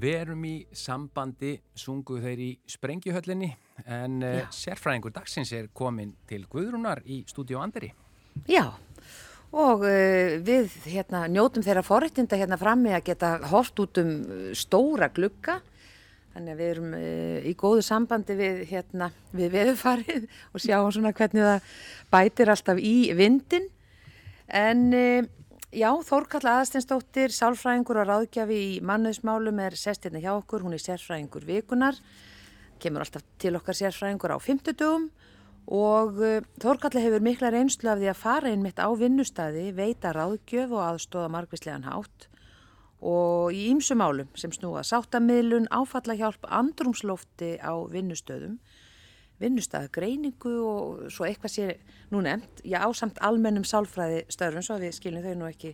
Við erum í sambandi, sungu þeir í Sprengjuhöllinni en uh, sérfræðingur dagsins er komin til Guðrúnar í stúdíu Andri. Já, og uh, við hérna, njótum þeirra forrættinda hérna frammi að geta hort út um stóra glugga. Þannig að við erum uh, í góðu sambandi við, hérna, við veðufarið og sjáum svona hvernig það bætir alltaf í vindin. En Já, Þórkalla Aðsteinsdóttir, sálfræðingur og ráðgjafi í mannauðsmálum er sestirna hjá okkur, hún er sérfræðingur vikunar, kemur alltaf til okkar sérfræðingur á fymtudögum og uh, Þórkalla hefur mikla reynslu af því að fara inn mitt á vinnustæði, veita ráðgjöf og aðstóða margvíslegan hátt. Og í ýmsum málum sem snúa sáttamilun, áfallahjálp, andrumslofti á vinnustöðum vinnustæðagreiningu og svo eitthvað sé nú nefnt, já ásamt almennum sálfræði stöðrum svo að við skiljum þau nú ekki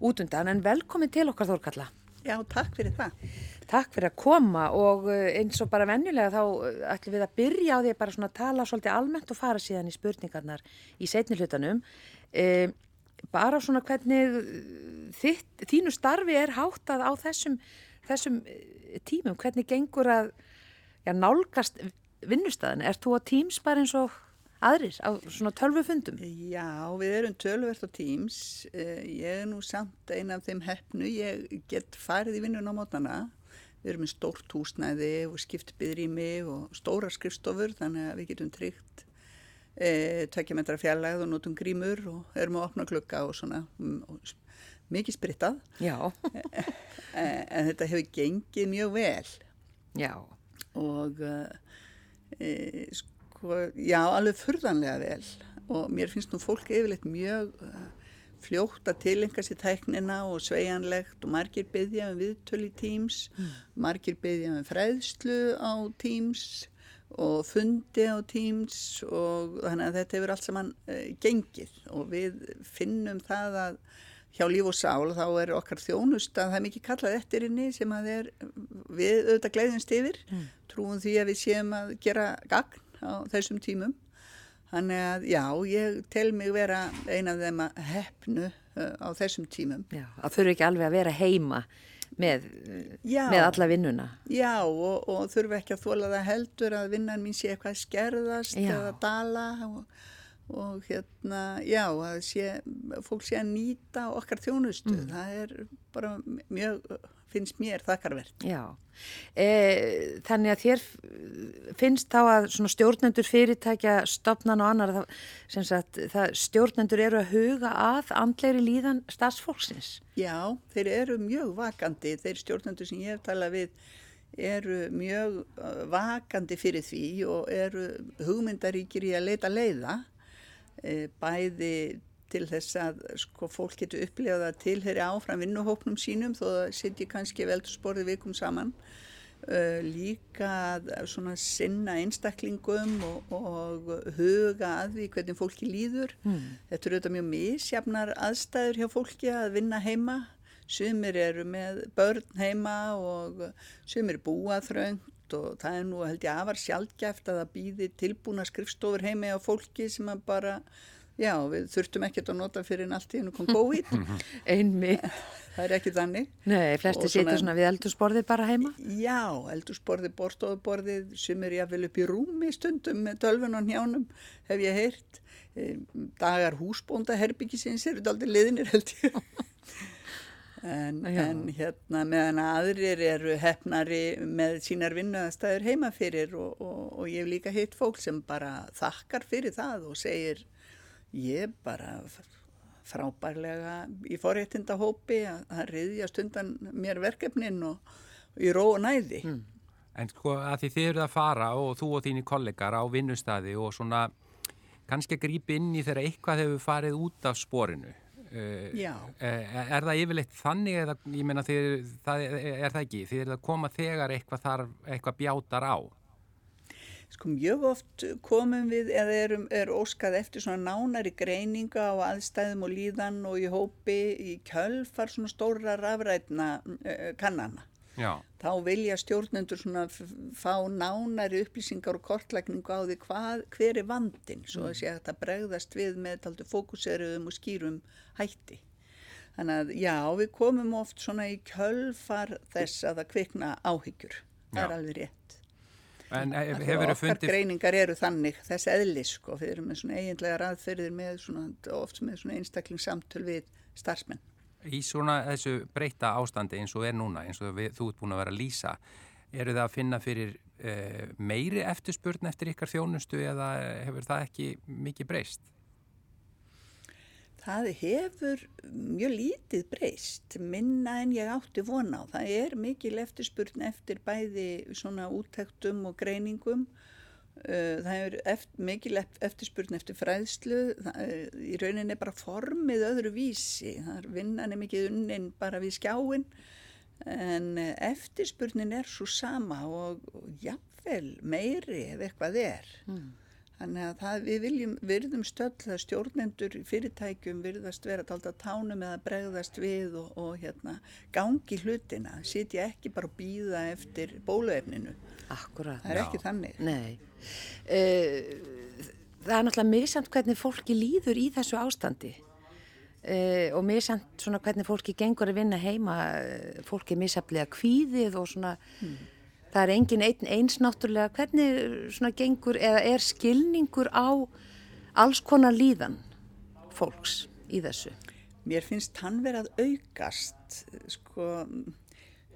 út undan en velkomin til okkar Þórkalla. Já, takk fyrir það. Takk fyrir að koma og eh, eins og bara vennilega þá eh, ætlum við að byrja á því að bara svona tala svolítið almennt og fara síðan í spurningarnar í setni hlutanum. E, bara svona hvernig þitt, þínu starfi er háttað á þessum, þessum tímum, hvernig gengur að já, nálgast vinnustæðin? Er þú á Teams bara eins og aðrir á svona tölvufundum? Já, við erum tölvuvert á Teams. Eh, ég er nú samt eina af þeim hefnu. Ég get farið í vinnun á mótana. Við erum með stórt húsnæði og skiptbyðrými og stóra skrifstofur þannig að við getum tryggt e, tvekja metra fjarlæð og notum grímur og erum að opna klukka og svona mm, og mikið sprittað. Já. en, en þetta hefur gengið mjög vel. Já. Og e, sko, já, alveg furðanlega vel og mér finnst nú fólk yfirleitt mjög uh, fljótt að tilenga sér tæknina og sveianlegt og margir byggja um viðtölu í Teams, mm. margir byggja um fræðslu á Teams og fundi á Teams og þannig að þetta hefur allt saman uh, gengið og við finnum það að hjá líf og sál þá er okkar þjónust að það er mikið kallað eftir inni sem að er við auðvitað gleiðumst yfir mm. trúum því að við séum að gera gagn á þessum tímum þannig að já, ég tel mig vera eina af þeim að hefnu uh, á þessum tímum Já, það þurfi ekki alveg að vera heima með, með alla vinnuna Já, og, og þurfi ekki að þóla það heldur að vinnan mín sé eitthvað skerðast já. eða dala og og hérna, já, að sé, fólk sé að nýta okkar þjónustu, mm. það er bara mjög, finnst mér þakkarverð. Já, e, þannig að þér finnst þá að stjórnendur fyrirtækja stopnan og annar, það, sagt, það, stjórnendur eru að huga að andleiri líðan stafsfólksins? Já, þeir eru mjög vakandi, þeir stjórnendur sem ég hef talað við eru mjög vakandi fyrir því og eru hugmyndaríkir í að leita leiða bæði til þess að sko, fólk getur upplifað að tilheri áfram vinnuhóknum sínum þó að sitji kannski veldursporði vikum saman. Uh, líka svona sinna einstaklingum og, og huga að því hvernig fólki líður. Mm. þetta eru auðvitað mjög misjafnar aðstæður hjá fólki að vinna heima. Sumir eru með börn heima og sumir búa þröngt og það er nú held ég afar sjálfgæft að það býði tilbúna skrifstofur heimi á fólki sem að bara, já við þurftum ekkert að nota fyrir en allt í hennu kom COVID. Einmi það er ekki þannig. Nei, flesti sitja svona við eldursporði bara heima. Já, eldursporði, borstofuborði sem er jáfnvel upp í rúmi stundum með tölvun og njánum hef ég heyrt. Dagar húsbónda herbyggisins eru þetta aldrei liðinir held ég En, en hérna meðan aðrir eru hefnari með sínar vinnuðastæður heima fyrir og, og, og ég hef líka hitt fólk sem bara þakkar fyrir það og segir ég bara frábærlega í forréttinda hópi að það riðja stundan mér verkefnin og, og í ró og næði. Mm. En sko að því þið eruð að fara og þú og þínir kollegar á vinnustæði og svona kannski að grípa inn í þegar eitthvað hefur farið út af. Eh, er það yfirleitt þannig eða ég menna þið, það er, er það ekki? Þið er að koma þegar eitthvað þarf eitthvað bjátar á? Sko mjög oft komum við eða erum, er óskað eftir svona nánari greininga á aðstæðum og líðan og í hópi í kjölfar svona stóra rafrætna uh, kannana Já. þá vilja stjórnendur svona fá nánari upplýsingar og kortlækningu á því hvað, hver er vandin svo að sé að þetta bregðast við með taldu fókuseruðum og skýrum hætti Þannig að já, við komum oft svona í kjölfar þess að það kvikna áhyggjur. Það Já. er alveg rétt. En eh, hefur okkar fundið... greiningar eru þannig, þess eðlis sko, við erum með svona eiginlega raðferðir með svona, oft með svona einstaklingssamtöl við starfsmenn. Í svona þessu breyta ástandi eins og er núna, eins og við, þú ert búin að vera að lýsa, eru það að finna fyrir eh, meiri eftirspurn eftir ykkar þjónustu eða hefur það ekki mikið breyst? Það hefur mjög lítið breyst, minna en ég átti vona á. Það er mikil eftirspurn eftir bæði svona úttektum og greiningum. Uh, Það er eftir, mikil eft- eftirspurn eftir fræðslu. Það, er- í rauninni bara formið öðru vísi. Það er vinnan er mikið unnin bara við skjáin. En eh, eftirspurnin er svo sama og, og jafnvel meiri ef eitthvað er. Þannig að það, við viljum, virðum stöll að stjórnendur í fyrirtækjum virðast vera tálta tánum eða bregðast við og, og hérna, gangi hlutina, sitja ekki bara að býða eftir bóluefninu. Akkurat. Það er Já. ekki þannig. Nei. Uh, það er náttúrulega misamt hvernig fólki líður í þessu ástandi uh, og misamt svona hvernig fólki gengur að vinna heima, eh, fólki er misaflega kvíðið og svona, það er engin einn eins náttúrulega, hvernig svona gengur eða er skilningur á alls konar líðan fólks í þessu? Mér finnst hann vera að aukast, sko,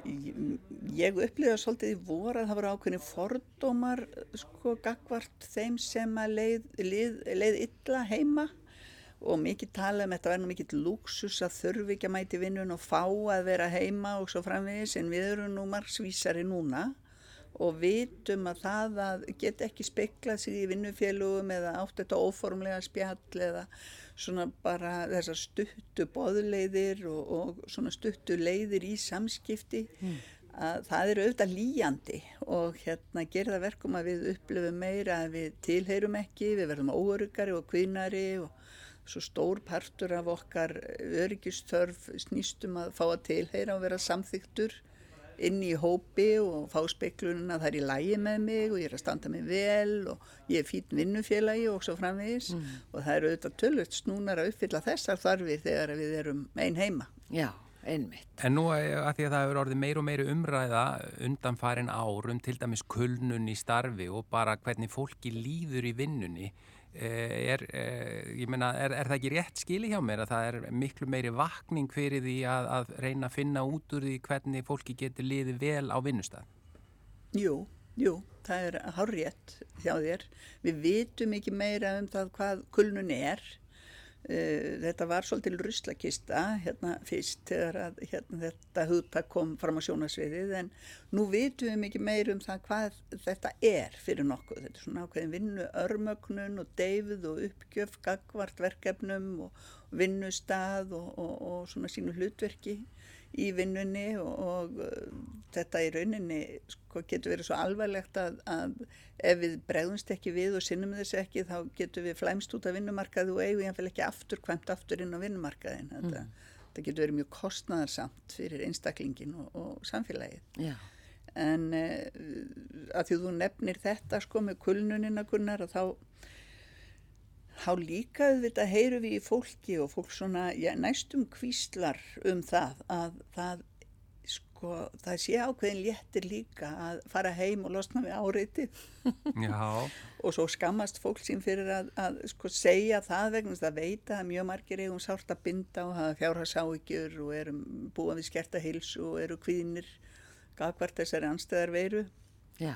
ég- upplifa svolítið í voru að það voru ákveðni fordómar, sko, gagvart þeim sem að leið, leið, leið illa heima og mikið tala um þetta verður mikið lúksus að þurfi ekki að mæti vinnun og fá að vera heima og svo framvegis en við erum nú margsvísari núna og vitum að það að geta ekki speklað sig í vinnufélugum eða átt þetta óformlega spjall eða svona bara þessar stuttu boðleiðir og, og svona stuttu leiðir í samskipti að það eru auðvitað líjandi og hérna gerir það verkum að við upplifum meira að við tilheyrum ekki, við verðum óörugari og kvinari og svo stór partur af okkar öryggistörf snýstum að fá að tilheyra og vera samþyktur inn í hópi og fá speklunum að það er í lægi með mig og ég er að standa mig vel og ég er fýtt vinnufélagi og svo framvegis og það eru auðvitað tölvöld snúnar að uppfylla þessar þarfir þegar við erum einn heima. Já, einmitt. En nú eh, að því að það hefur orðið meir og meiri umræða undan farin ár um til dæmis kulnun í starfi og bara hvernig fólki líður í vinnunni er, eh, meina, er, er það ekki rétt skili hjá mér að það er miklu meiri vakning fyrir því að, að reyna að finna út úr því hvernig fólki getur liðið vel á vinnustaf? Jú, jú, það er hárrétt hjá þér. Við vitum ekki meira um það hvað kulnun er. Uh, þetta var svolítil ruslakista hérna fyrst þegar að hérna, þetta hugtak kom fram á sjónasviðið en nú vitum við mikið meir um það hvað þetta er fyrir nokkuð. Þetta er svona ákveðin vinnu örmögnun og deyfð og uppgjöf, gagvart verkefnum og vinnustað og, og, og svona sínu hlutverki í vinnunni og, og uh, þetta í rauninni sko, getur verið svo alvarlegt að, að ef við bregðumst ekki við og sinnum þessu ekki þá getur við flæmst út af vinnumarkaði og eigum jáfnvel ekki aftur kvæmt aftur inn á vinnumarkaðin. Þetta, þetta getur verið mjög kostnaðarsamt fyrir einstaklingin og, og samfélagið. Já, En uh, að því þú nefnir þetta sko með kulnunina kunnar að þá þá líka auðvitað heyrum við í fólki og fólk svona já, næstum kvíslar um það að það sko, það sé ákveðin léttir líka að fara heim og losna við áreitið Já, og svo skammast fólk sín fyrir að, að sko, segja það vegna þess að veita að mjög margir eigum sárt að binda og hafa fjárhagsáhyggjur og erum búa við skerta hilsu og eru kvíðinir gagvart þessari anstæðar veiru já.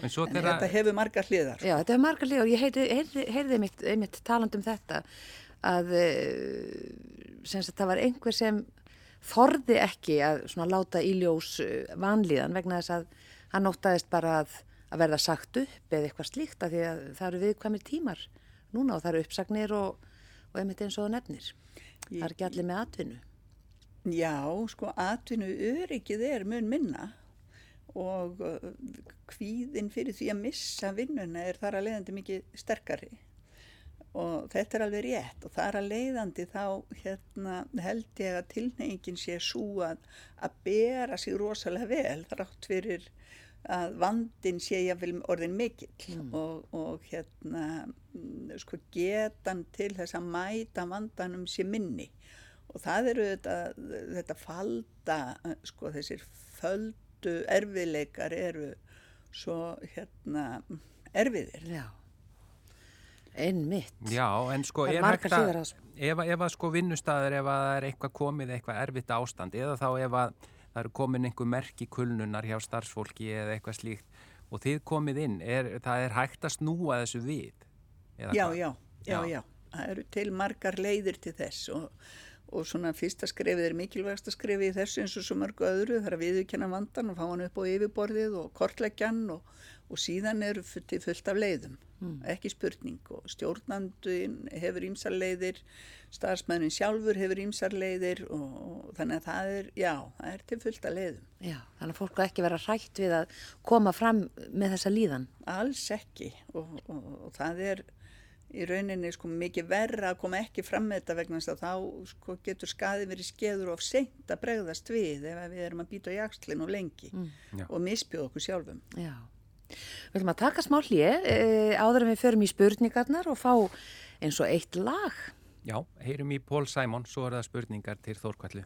En svo en þegar... þetta hefur margar hliðar Já, þetta margar líka og ég heyrði, heyrði, heyrði einmitt, einmitt taland um þetta að eh, sem sagt, það var einhver sem þorði ekki að svona láta í ljós eh, vanlíðan vegna þess að hann óttaðist bara að, að verða sagt upp eða eitthvað slíkt af því að það eru viðkvæmir tímar núna og það eru uppsagnir og, og einmitt eins og nefnir. Það er ekki allir með atvinnu. Já, sko, atvinnu öryggið er mun minna og uh, kvíðin fyrir því að missa vinnuna er þar að leiðandi mikið sterkari. Og þetta er alveg rétt. Og þar að leiðandi þá hérna, held ég að tilnefingin sé svo að, að bera sig rosalega vel þrátt fyrir að vandin sé jáfnvel orðin mikill. Og, og hérna mm, sko getan til þess að mæta vandanum sé minni. Og það eru þetta, þetta falda, sko þessir földu erfiðleikar eru svo hérna erfiðir. Já, einmitt. Já, en sko er ef að- ef, að- ef að sko vinnustæður ef að það er eitthvað komið eitthvað erfitt ástand eða þá ef að það eru komin einhver merki kulnunar hjá starfsfólki eða eitthvað slíkt og þið komið inn, er, það er hægt að snúa þessu við? Já, já, já, Já. já. Það eru til margar leiðir til þess og, og svona fyrsta skrefið er mikilvægasta skrefið í þessu eins og svo mörgu öðru. Það er að viðurkenna vandan og fá hann upp á yfirborðið og kortleggjan og, og síðan fu- til fullt af leiðum. Ekki spurning og stjórnandun hefur ímsar leiðir, starfsmæðin sjálfur hefur ímsar leiðir og, og þannig að það er, já, það er til fullt af leiðum. Já, þannig að fólk ekki vera hrætt við að koma fram með þessa líðan. Alls ekki og, og það er í rauninni sko mikið verra að koma ekki fram með þetta vegna þess að þá sko getur skaði verið skeður of seint að bregðast við ef við erum að býta á jakslinn og lengi Já. og misbjóða okkur sjálfum. Já. Við ætlum að taka smá hlið e, áður en við förum í spurningarnar og fá eins og eitt lag. Já, heyrum í Pól Sæmon, svo er það spurningar til Þórkvallu.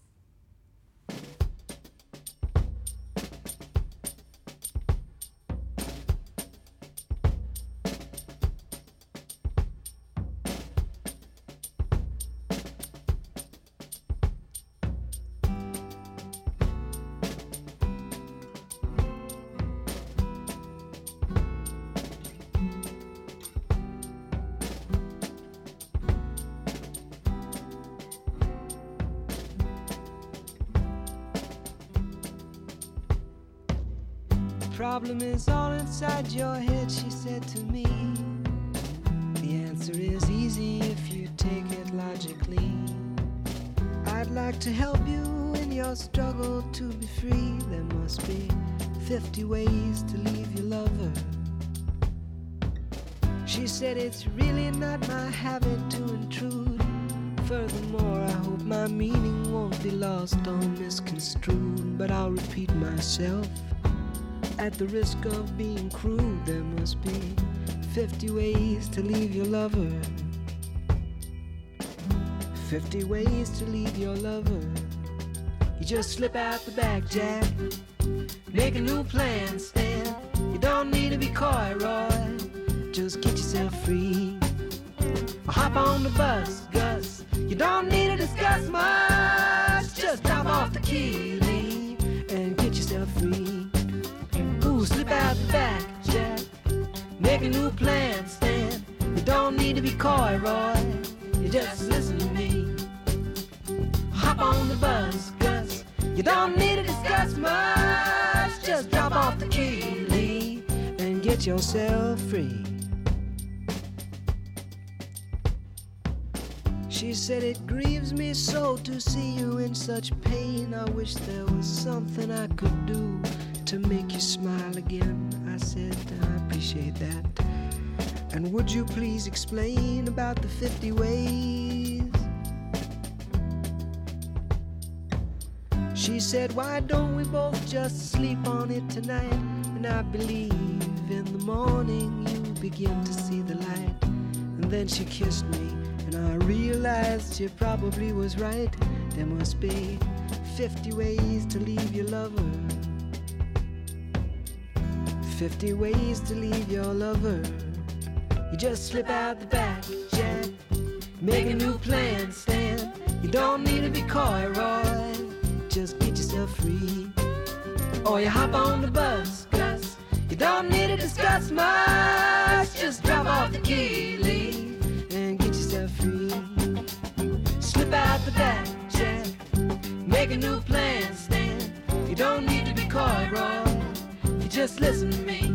Furthermore, I hope my meaning won't be lost or misconstrued. But I'll repeat myself. At the risk of being crude, there must be 50 ways to leave your lover. 50 ways to leave your lover. You just slip out the back, Jack. Make a new plan, Stan. You don't need to be coy, Roy. Just get yourself free. Or hop on the bus, Gus. You don't need to discuss much. Just drop off the key, leave, and get yourself free. Ooh, slip out the back, Jack. Make a new plan, Stan. You don't need to be coy, Roy. You just listen to me. Hop on the bus, Gus. You don't need to discuss much. Just drop off the key, leave, and get yourself free. She said it grieves me so to see you in such pain. I wish there was something I could do to make you smile again. I said, I appreciate that. And would you please explain about the 50 ways? She said, Why don't we both just sleep on it tonight? And I believe in the morning you begin to see the light. And then she kissed me, I realized she probably was right. There must be 50 ways to leave your lover. 50 ways to leave your lover. You just slip out the back, Jack. Make a new plan, Stan. You don't need to be coy, Roy. Just get yourself free. Or you hop on the bus, Gus. You don't need to discuss much. Just drop off the key, Make a new plan, Stan. You don't need to be coy, Roy. You just listen to me.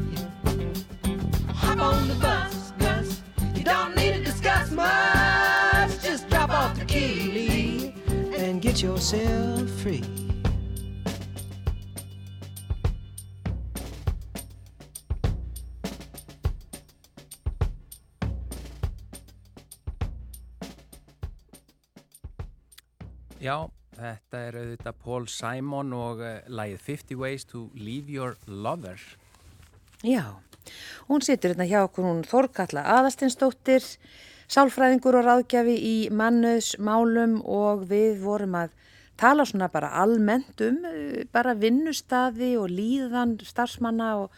Hop on the bus, Gus. You don't need to discuss much. Just drop off the key, and get yourself free. Er auðvitað Pól Sæmon og uh, lagið 50 Ways to Leave Your Lover. Já, hún situr hérna hjá okkur hún Þorkalla Aðastinsdóttir, sálfræðingur og ráðgjafi í mannöðsmálum og við vorum að tala svona bara almennt um eh, bara vinnustaði og líðan starfsmanna og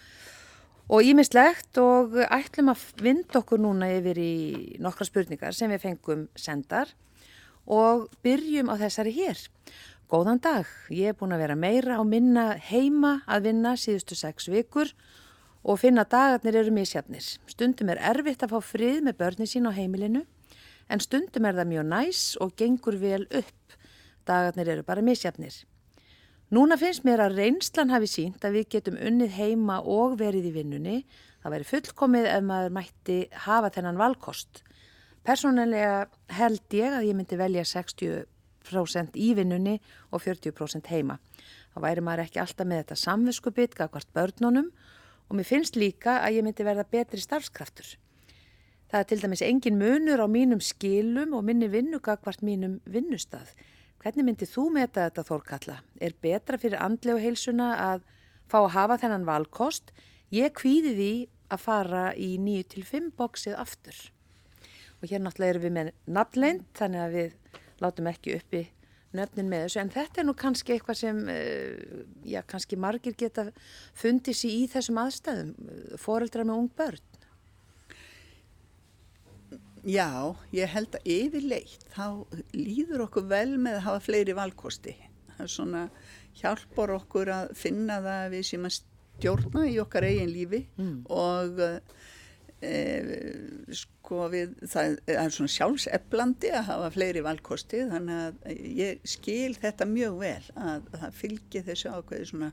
og ímislegt og ætlum að vinda okkur núna yfir í nokkra spurningar sem við fengum sendar og byrjum á þessari hér. Góðan dag, ég er búin að vera meira á minna heima að vinna síðustu sex vikur og finna dagarnir eru misjafnir. Stundum er erfitt að fá frið með börni sín á heimilinu en stundum er það mjög næs og gengur vel upp. Dagarnir eru bara misjafnir. Núna finnst mér að reynslan hafi sínt að við getum unnið heima og verið í vinnunni. Það væri fullkomið ef maður mætti hafa þennan valkost. Personlega held ég að ég myndi velja 60% í vinnunni og 40% heima. Það væri maður ekki alltaf með þetta samviskubit, gagvart börnunum og mér finnst líka að ég myndi verða betri starfskraftur. Það er til dæmis engin munur á mínum skilum og minni vinnu gagvart mínum vinnustað. Hvernig myndið þú meta þetta Þórkalla? Er betra fyrir andlega heilsuna að fá að hafa þennan valkost? Ég kvíði því að fara í 9-5 bóksið aftur. Og hér náttúrulega erum við með nafnleint þannig að við látum ekki uppi nöfnin með þessu en þetta er nú kannski eitthvað sem eh, já, kannski margir geta fundið sér í þessum aðstæðum, foreldra með ung börn. Já, ég held að yfirleitt þá líður okkur vel með að hafa fleiri valkosti. Það er svona hjálpar okkur að finna það að við sem að stjórna í okkar eigin lífi mm. og e, sko við, það er svona sjálfseflandi að hafa fleiri valkosti þannig að ég skil þetta mjög vel að það fylgir þessu ákveði svona,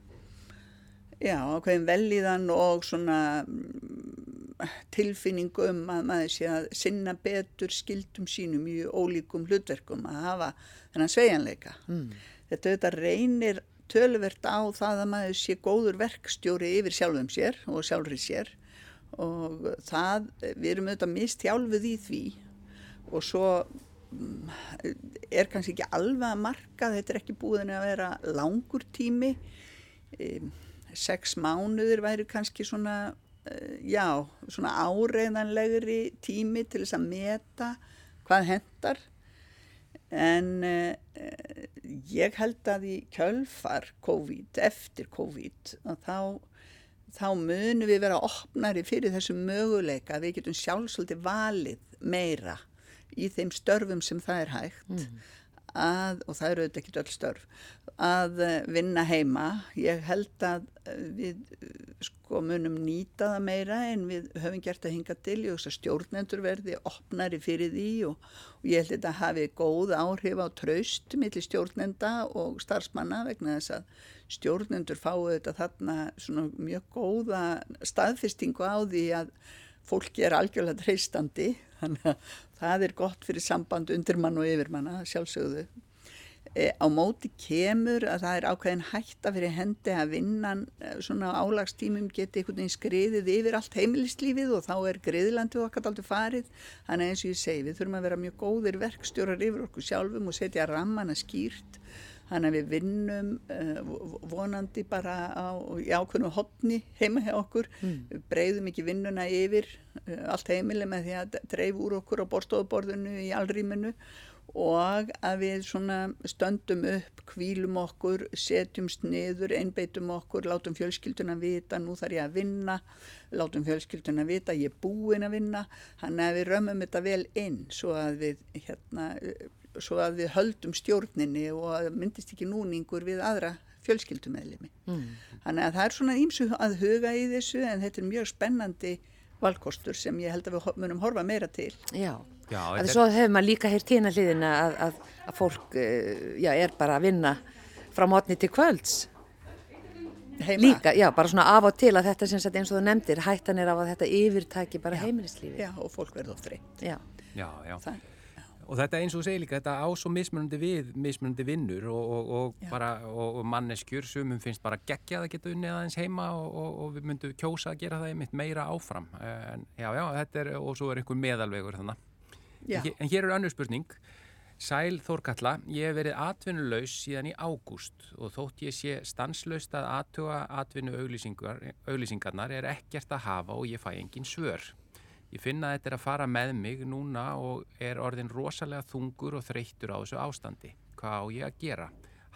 já ákveðin velíðan og svona tilfinningu um að maður sé að sinna betur skildum sínum í ólíkum hlutverkum að hafa þennan sveianleika. Mm. Þetta auðvitað reynir tölvert á það að maður sé góður verkstjóri yfir sjálfum sér og sjálfrið sér og það, við erum auðvitað mistjálfuð í því. Og svo mm, er kannski ekki alveg að marka, þetta er ekki búin að vera langur tími, sex mánuður væri kannski svona Eh, já, svona áreiðanlegri tími til þess að meta hvað hendar en uh, ég held að í kjölfar COVID, eftir COVID þá, þá munum við vera opnari fyrir þessu möguleika að við getum sjálfsvöldi valið meira í þeim störfum sem það er hægt mm. að, og það eru auðvitað ekki öll störf að eh, vinna heima. Ég held að eh, við eh, sko munum nýta það meira en við höfum gert að hinga til. Ég veist að stjórnendur verði opnari fyrir því og, og ég held að þetta hafi góð áhrif á traust millir stjórnenda og starfsmanna vegna þess að stjórnendur fáu þetta þarna svona mjög góða staðfestingu á því að fólki er algjörlega treystandi. Þannig að það er gott fyrir samband undirmann og yfirmanna sjálfsögðu. E, á móti kemur að það er ákveðin hætta fyrir hendi að vinnan e, svona álagstímum geti einhvern veginn skriðið yfir allt heimilislífið og þá er griðlandu okkar aldrei farið. Þannig eins og ég segi við þurfum að vera mjög góðir verkstjórar yfir okkur sjálfum og setja rammana skýrt þannig að við vinnum uh, vonandi bara á, í ákveðinu hodni heima hjá okkur. Mm. við breyðum ekki vinnuna yfir uh, allt heimileg með því að dreif úr okkur á borstofuborðinu í allrýminu og að við stöndum upp, kvílum okkur, setjumst niður, einbeitum okkur, látum fjölskylduna vita, nú þarf ég að vinna, látum fjölskylduna vita, ég er búinn að vinna, þannig að við römmum þetta vel inn svo að við, hérna, svo að við höldum stjórninni og að myndist ekki núningur við aðra fjölskyldumeðlimi. Mm. Þannig að það er svona ímsu að huga í þessu en þetta er mjög spennandi valkostur sem ég held að við munum horfa meira til. Já. Já, að svo hefur maður líka hér tína hliðina að, að, að fólk uh, já, er bara að vinna frá mótni til kvölds Heima. líka, já, bara svona af og til að þetta sem sagt eins og þú nefndir, hættan er á að þetta yfirtæki bara heimilislífi Já, og fólk verður þreytt Já, já, já. Og þetta eins og segir líka, þetta ás og mismunandi við, mismunandi vinnur og, og, og, bara, og manneskjur sumum finnst bara gegja að geta unnið aðeins heima og við myndum kjósa að gera það einmitt meira áfram. En, já, já, er, og svo er einhver meðalvegur þannig. En, en hér er önnur spurning. Sæl Þórkalla, ég hef verið atvinnulegs síðan í ágúst og þótt ég sé stanslaust að aðtuga atvinnu auglýsingarnar er ekkert að hafa og ég fæ engin svör. Ég finna þetta er að fara með mig núna og er orðin rosalega þungur og þreyttur á þessu ástandi. Hvað á ég að gera?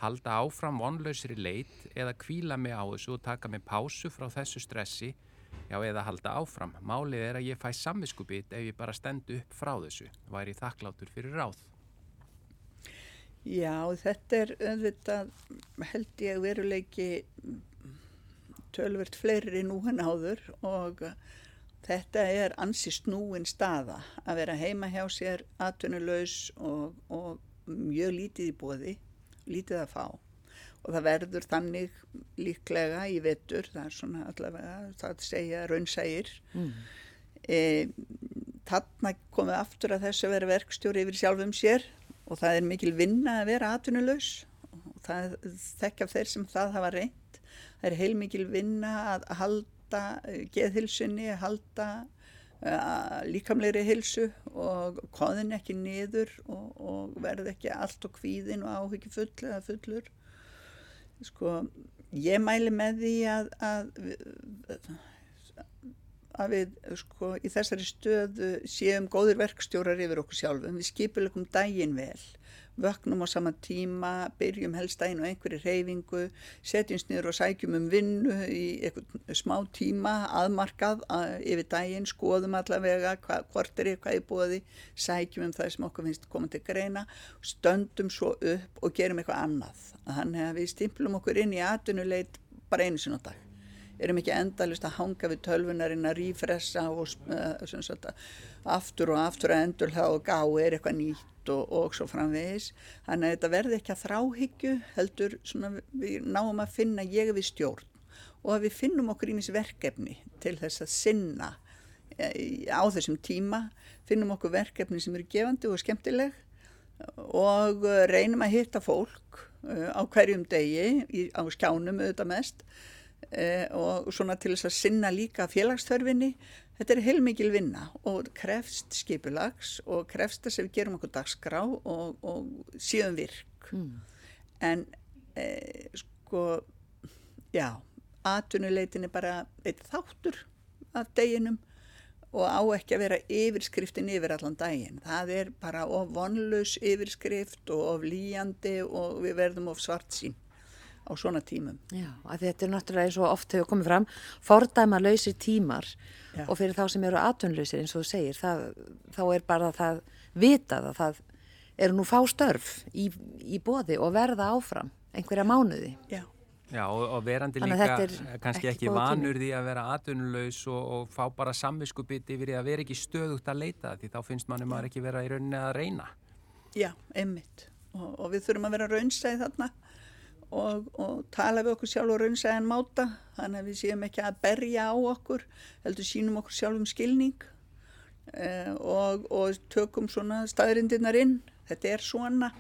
Halda áfram vonlausri leit eða kvíla mig á þessu og taka mig pásu frá þessu stressi já eða halda áfram. Málið er að ég fæ samviskubit ef ég bara stendu upp frá þessu. Væri þakklátur fyrir ráð. Já, þetta er auðvitað held ég veruleiki tölvert fleiri nú en áður og þetta er ansi snúin staða að vera heima hjá sér, atvinnulegs og, og mjög lítið í bóði, lítið að fá og það verður þannig líklega í vettur, það er svona allavega, það segja raunsægir. Mm. E, þarna komið aftur að þessu að vera verkstjóri yfir sjálfum sér og það er mikil vinna að vera atvinnulegs og það þekkja þeir sem það hafa reynd. Það er heil mikil vinna að halda geðhilsunni, að halda uh, líkamleiri hilsu og koðin ekki niður og, og verð ekki allt og kvíðin og áhyggju full eða fullur. Sko, ég mæli með því að, að, að við sko, í þessari stöðu séum góðir verkstjórar yfir okkur sjálfum, við skipuleikum dægin vel vöknum á sama tíma, byrjum helst dægin og einhverju reyfingu, setjumst niður og sækjum um vinnu í einhvern smá tíma, aðmarkað að, yfir dægin, skoðum allavega hva, hvort er eitthvað í bóði, sækjum um það sem okkur finnst komað til greina, stöndum svo upp og gerum eitthvað annað. Þannig að við stimplum okkur inn í atunuleit bara einu sinna dag erum ekki endalist að hanga við tölvunarinn að rífressa og uh, sagt, aftur og aftur að endur þá og gá er eitthvað nýtt og, og svo framvegis. Þannig að þetta verði ekki að þráhyggju heldur svona, við náum að finna ég við stjórn og að við finnum okkur í mis verkefni til þess að sinna eh, á þessum tíma. Finnum okkur verkefni sem eru gefandi og skemmtileg og eh, reynum að hitta fólk á hverjum degi á skjánum auðvitað mest og svona til þess að sinna líka félagsþörfinni. Þetta er heilmikil vinna og krefst skipulags og krefst þess að við gerum okkur dagskrá og, og síðan virk. Mm. En eh, sko, já, atvinnuleitin er bara eitt þáttur af deginum og á ekki að vera yfirskriftin yfir allan daginn. Það er bara of vonlaus yfirskrift og of líjandi og við verðum of svart sín á svona tímum. Já, þetta er náttúrulega eins og oft hefur komið fram, fordæma lausir tímar Já. og fyrir þá sem eru atvinnlausir eins og þú segir, það, þá er bara það vitað að það eru nú fá störf í, í bóði og verða áfram einhverja mánuði. Já. Já og, og verandi líka kannski ekki, ekki vanur því að vera atvinnulegs og, og fá bara samviskubiti yfir því að vera ekki stöðugt að leita því þá finnst manni maður ekki vera í rauninni að reyna. Já, einmitt og, og við þurfum að vera raunsæði þarna og, og tala við okkur sjálf og raunsæðan máta þannig að við séum ekki að berja á okkur heldur sínum okkur sjálfum skilning eh, og, og tökum svona staðrindirnar inn þetta er svona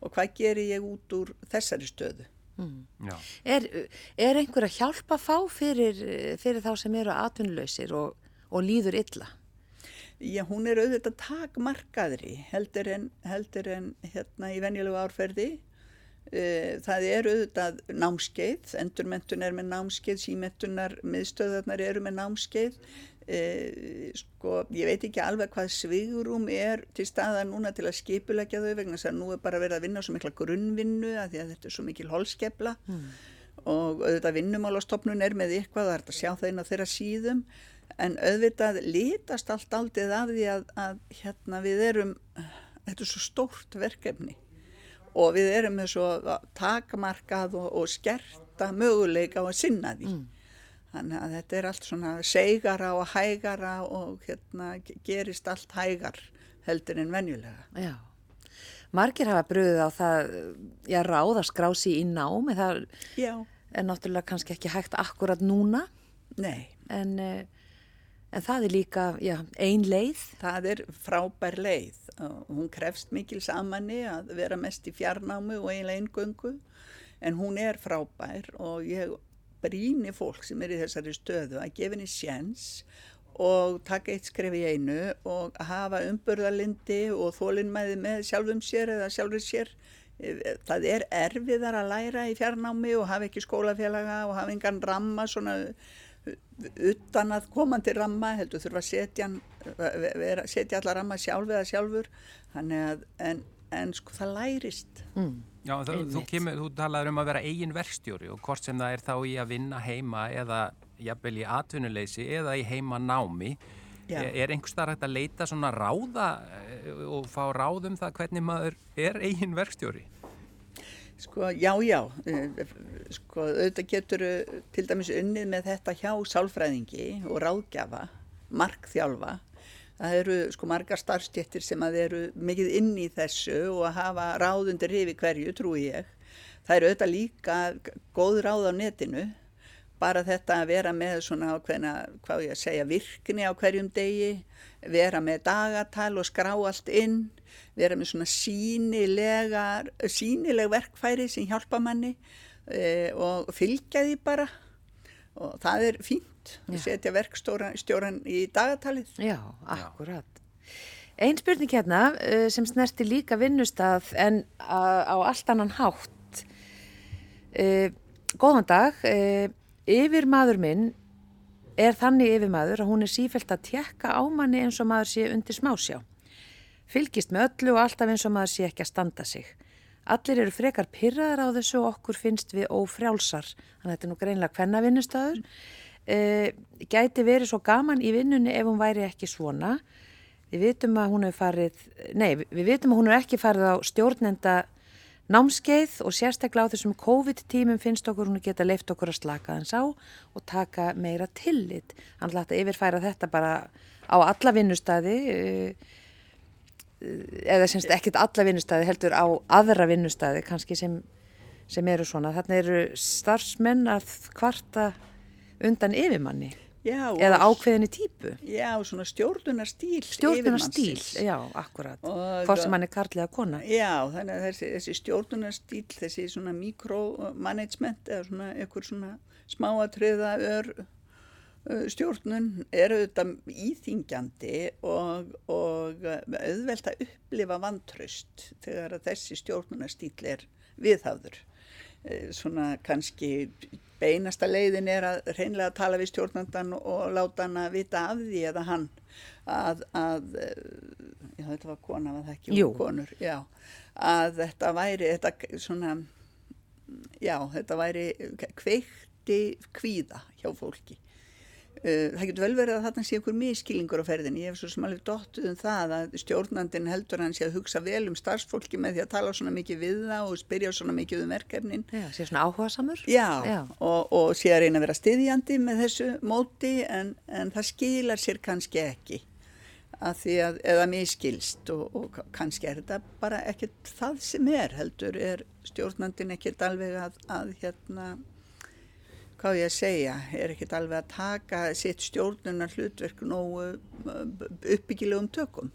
og hvað gerir ég út úr þessari stöðu mm. er, er einhver að hjálpa fá fyrir, fyrir þá sem eru atvinnuleysir og, og líður illa? Já, hún er auðvitað takmarkaðri heldur en, heldur en hérna í venjulegu árferði það eru auðvitað námskeið, endurmentun er með námskeið, símentunar, miðstöðarnar eru með námskeið. E, sko, ég veit ekki alveg hvað svigurum er til staða núna til að skipulegja þau vegna þess að nú er bara verið að vinna svo mikla grunnvinnu að því að þetta er svo mikil holskepla mm. og auðvitað vinnumálastofnun er með eitthvað, það er að sjá það inn á þeirra síðum en auðvitað litast allt aldrei af því að, að hérna við erum, þetta er svo stórt verkefni og við erum með svo takmarkað og, og skerta möguleika á að sinna því. Mm. Þannig að þetta er allt svona segara og hægara og hérna gerist allt hægar heldur en venjulega. Já, margir hafa bröðið á það, já, ráðaskrási í námi, það já. er náttúrulega kannski ekki hægt akkurat núna. Nei. En... Uh, En það er líka, já, ein leið? Það er frábær leið. Hún krefst mikil samanni að vera mest í fjarnámi og einlega eingöngu en hún er frábær og ég bríni fólk sem er í þessari stöðu að gefa henni sjens og taka eitt skref í einu og hafa umbörðalindi og þólinnmæði með sjálfum sér eða sjálfur sér. Það er erfiðar að læra í fjarnámi og hafa ekki skólafélaga og hafa engan ramma svona utan að komandi ramma heldur þurfa að setja, vera, setja alla ramma sjálf eða sjálfur að, en, en sko það lærist mm. Já, það, þú, kemur, þú talaður um að vera eigin verkstjóri og hvort sem það er þá í að vinna heima eða jafnvel í atvinnuleysi eða í heima námi Já. er einhvers þar hægt að leita svona ráða eh, og fá ráðum það hvernig maður er eigin verkstjóri? Sko, já, já, eh, sko, auðvitað getur til dæmis unnið með þetta hjá sálfræðingi og ráðgjafa, markþjálfa. Það eru sko margar starfstjettir sem að eru mikið inn í þessu og að hafa ráðundir yfir hverju, trúi ég. Það eru auðvitað líka góð ráð á netinu, bara þetta að vera með svona ákveðna, hvað ég að segja, virkni á hverjum degi, vera með dagatal og skrá allt inn, vera með svona sínilegar, sínileg verkfæri sem hjálpa manni e, og fylgja því bara og það er fínt að setja verkstjóran í dagatalið. Já, akkurat. Einn spurning hérna e, sem snerti líka vinnustaf en á allt annan hátt. E, góðan dag, e, yfir maður minn er þannig yfir maður að hún er sífælt að tjekka á manni eins og maður sé undir smásjá fylgist með öllu og alltaf eins og maður sé ekki að standa sig. Allir eru frekar pyrraðar á þessu og okkur finnst við ófrjálsar, þannig að þetta er nú greinlega hvenna vinnustöður. E, gæti verið svo gaman í vinnunni ef hún væri ekki svona. Við vitum að hún hefur farið, nei, við vitum að hún hefur ekki farið á stjórnenda námskeið og sérstaklega á þessum COVID-tímum finnst okkur hún að geta leift okkur að slaka þess á og taka meira tillit. Ætla að yfirfæra þetta bara á alla vinnustæði, eða semst ekkert alla vinnustæði heldur á aðra vinnustæði kannski sem, sem eru svona þannig eru starfsmenn að kvarta undan yfirmanni já, eða ákveðinni típu. Já, svona stjórnunarstýl Stjórnunarstýl, já, akkurat. Hvort sem hann er karlega kona. Já, þannig að þessi, þessi stjórnunarstýl þessi svona mikromanagement eða svona einhver svona smáatriða ör stjórnun er auðvitað íþingjandi og, og auðvelt að upplifa vantraust þegar þessi stjórnunastýl er viðhafður. Uh, svona kannski beinasta leiðin er að reynlega að tala við stjórnandan og láta hann að vita af því eða hann að, að já þetta var kona, var það ekki? Jú. Konur, já. Að þetta væri, þetta svona, já þetta væri kveikti kvíða hjá fólki það getur vel verið að þarna sé einhver miskilingur á ferðin. Ég hef svo sem alveg dottuð um það að stjórnandin heldur hann sé að hugsa vel um starfsfólki með því að tala svona mikið við það og spyrja svona mikið um verkefnin. Já, sé svona áhuga samur. Já, Já. Og, og sé að reyna að vera stiðjandi með þessu móti en, en það skilar sér kannski ekki að því að, eða miskilst og, og kannski er þetta bara ekkert það sem er heldur, er stjórnandin ekkert alveg að, að hérna hvað ég að segja, er ekkert alveg að taka sitt stjórnunar hlutverk nógu uh, uppbyggilegum tökum.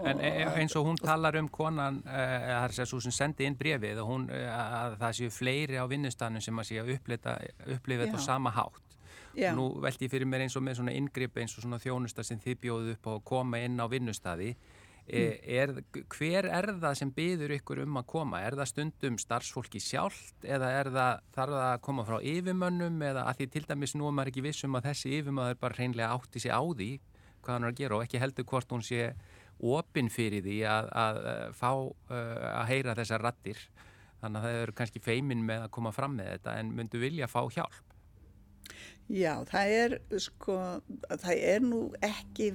En e, e, eins og hún talar um konan, það er að hún sendi inn brefið og hún, að það séu fleiri á vinnustanum sem að sé að upplifa þetta á sama hátt. Já. Nú veldi ég fyrir mér eins og með svona ingripp eins og svona þjónusta sem þið bjóðu upp á að koma inn á vinnustadi. Er, hver er það sem byður ykkur um að koma? Er það stundum starfsfólki sjálft eða er það, þarf það að koma frá yfirmönnum eða að því til dæmis nú er maður ekki vissum að þessi yfirmöður bara hreinlega átti sig á því hvað hann er að gera og ekki heldur hvort hún sé opinn fyrir því að, að, að fá að heyra þessar rattir þannig að það eru kannski feimin með að koma fram með þetta en myndu vilja fá hjálp Já, það er sko, það er nú ekki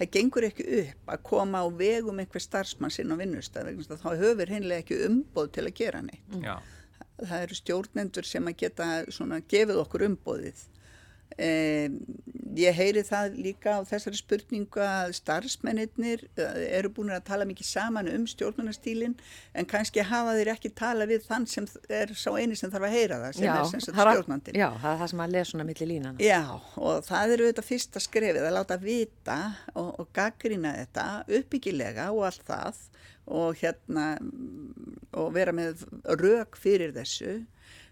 það gengur ekki upp að koma á vegum einhver starfsmann sinn á vinnustaf þá höfur hennilega ekki umboð til að gera neitt. Já. það eru stjórnendur sem að geta svona, gefið okkur umboðið Eh, ég heyri það líka á þessari spurningu að starfsmennir eh, eru búin að tala mikið saman um stjórnunastílin en kannski hafa þeir ekki tala við þann sem er sá eini sem þarf að heyra það sem já, er sem sagt stjórnandin. Já, það er það sem að lesa svona millir línana. Já, og það eru þetta fyrsta skrefið að láta vita og, og gaggrina þetta uppbyggilega og allt það og hérna og vera með rauk fyrir þessu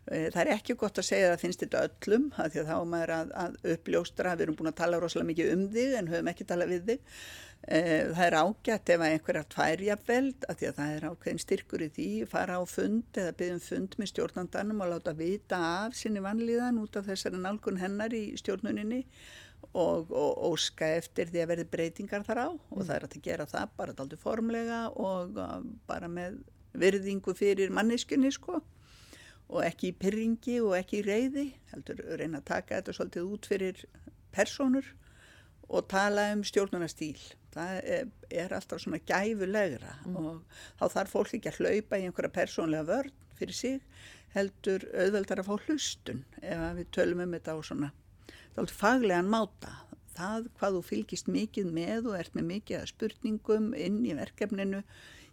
Það er ekki gott að segja að það finnst þetta öllum, af því að þá maður að, að uppljóstra, við erum búin að tala rosalega mikið um þig en höfum ekki talað við þig. Eh, Það er ágætt ef að einhverjar tvær jafnveld, af því að það er ákveðin styrkur í því, fara á fund eða byggja um fund með stjórnandanum og láta vita af sinni vanlíðan út af þessari nálgun hennar í stjórnuninni og, óska eftir því að verði breytingar þar á og það er að gera það bara daldur formlega og uh, bara með virðingu fyrir manneskunni sko og ekki í pyrringi og ekki í reyði heldur reyna að taka þetta svolítið út fyrir personur og tala um stjórnunastýl það er, er alltaf svona gæfulegra og þá þarf fólk ekki að hlaupa í einhverja persónlega vörn fyrir sig heldur auðveldar að fá hlustun ef við tölum um þetta á svona faglegan máta. Það hvað þú fylgist mikið með og ert með mikið að spurningum inn í verkefninu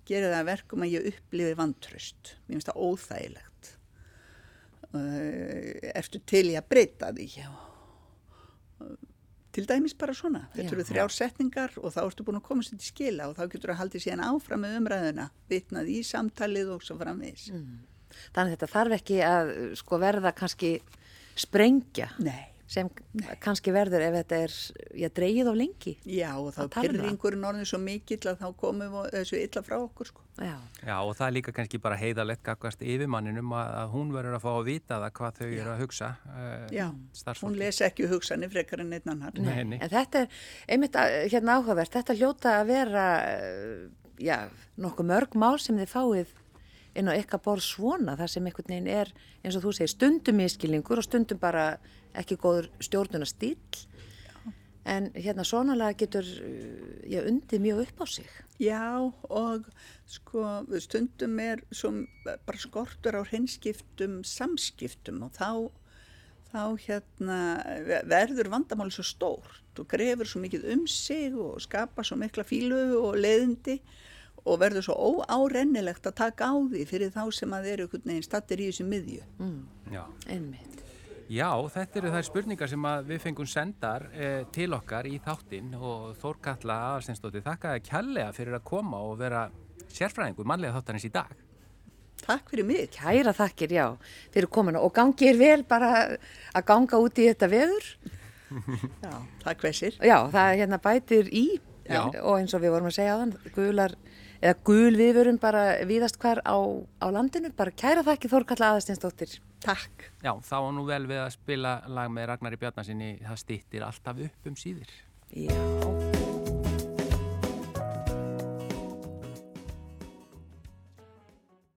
gerir það að verkum að ég upplifi vantröst mér finnst það óþægilegt ertu til í að breyta því? Uh, til dæmis bara svona þetta Já. eru þrjár setningar og þá ertu búin að komast þetta í skila og þá getur þú að haldi síðan áfram með umræðuna vitnað í samtalið og svo framvegis. Þannig að þetta þarf ekki að sko verða kannski sprengja. Nei sem kannski verður ef þetta er já, dreigið of lengi. Já, og þá um pyrringurinn orðin svo mikill að þá komum við þessu illa frá okkur sko. Já, Já, og það er líka kannski bara heiðalegt gagvast yfirmanninum að, að hún verður að fá að vita það hvað þau eru að hugsa uh, Já, hún starfsfólki. les ekki hugsanir frekar en einn annar. Nei, nei. en þetta er einmitt að, hérna áhugavert, þetta hljóta að vera, eh, já, nokkuð mörg mál sem þið fáið inn á eitthvað borð svona, það sem einhvern veginn er, eins og þú segir, stundum miskilningur og stundum bara ekki góður stjórnunastýl, en hérna svonalega getur, eh, já, undið mjög upp á sig. Já, og sko stundum er svo bara skortur á hreinskiptum samskiptum og þá, þá hérna verður vandamáli svo stór. Þú grefur svo mikið um sig og skapa svo mikla fílu og leiðindi og verður svo óárennilegt að taka á því fyrir þá sem að eru einhvern veginn stattir í þessu miðju. Já. Einmitt. Já, þetta eru þær spurningar sem við fengum sendar eh, til okkar í þáttinn og Þórkalla Aðarsteinsdóttir þakkaði kjallega fyrir að koma og vera sérfræðingur mannlega þáttarins í dag. Takk fyrir mig. Kæra þakkir, já, fyrir komuna og gangi er vel bara að ganga út í þetta veður. Já, takk hversir. Já, það hérna bætir í Já. og eins og við vorum að segja á þann, gular, eða gul viðvörun bara víðast hvar á, á landinu, bara kæra þakki Þórkalla Aðarsteinsdóttir. Takk. Já, þá var nú vel við að spila lag með Ragnari Bjarnasinni, það stýttir alltaf upp um síðir. Já.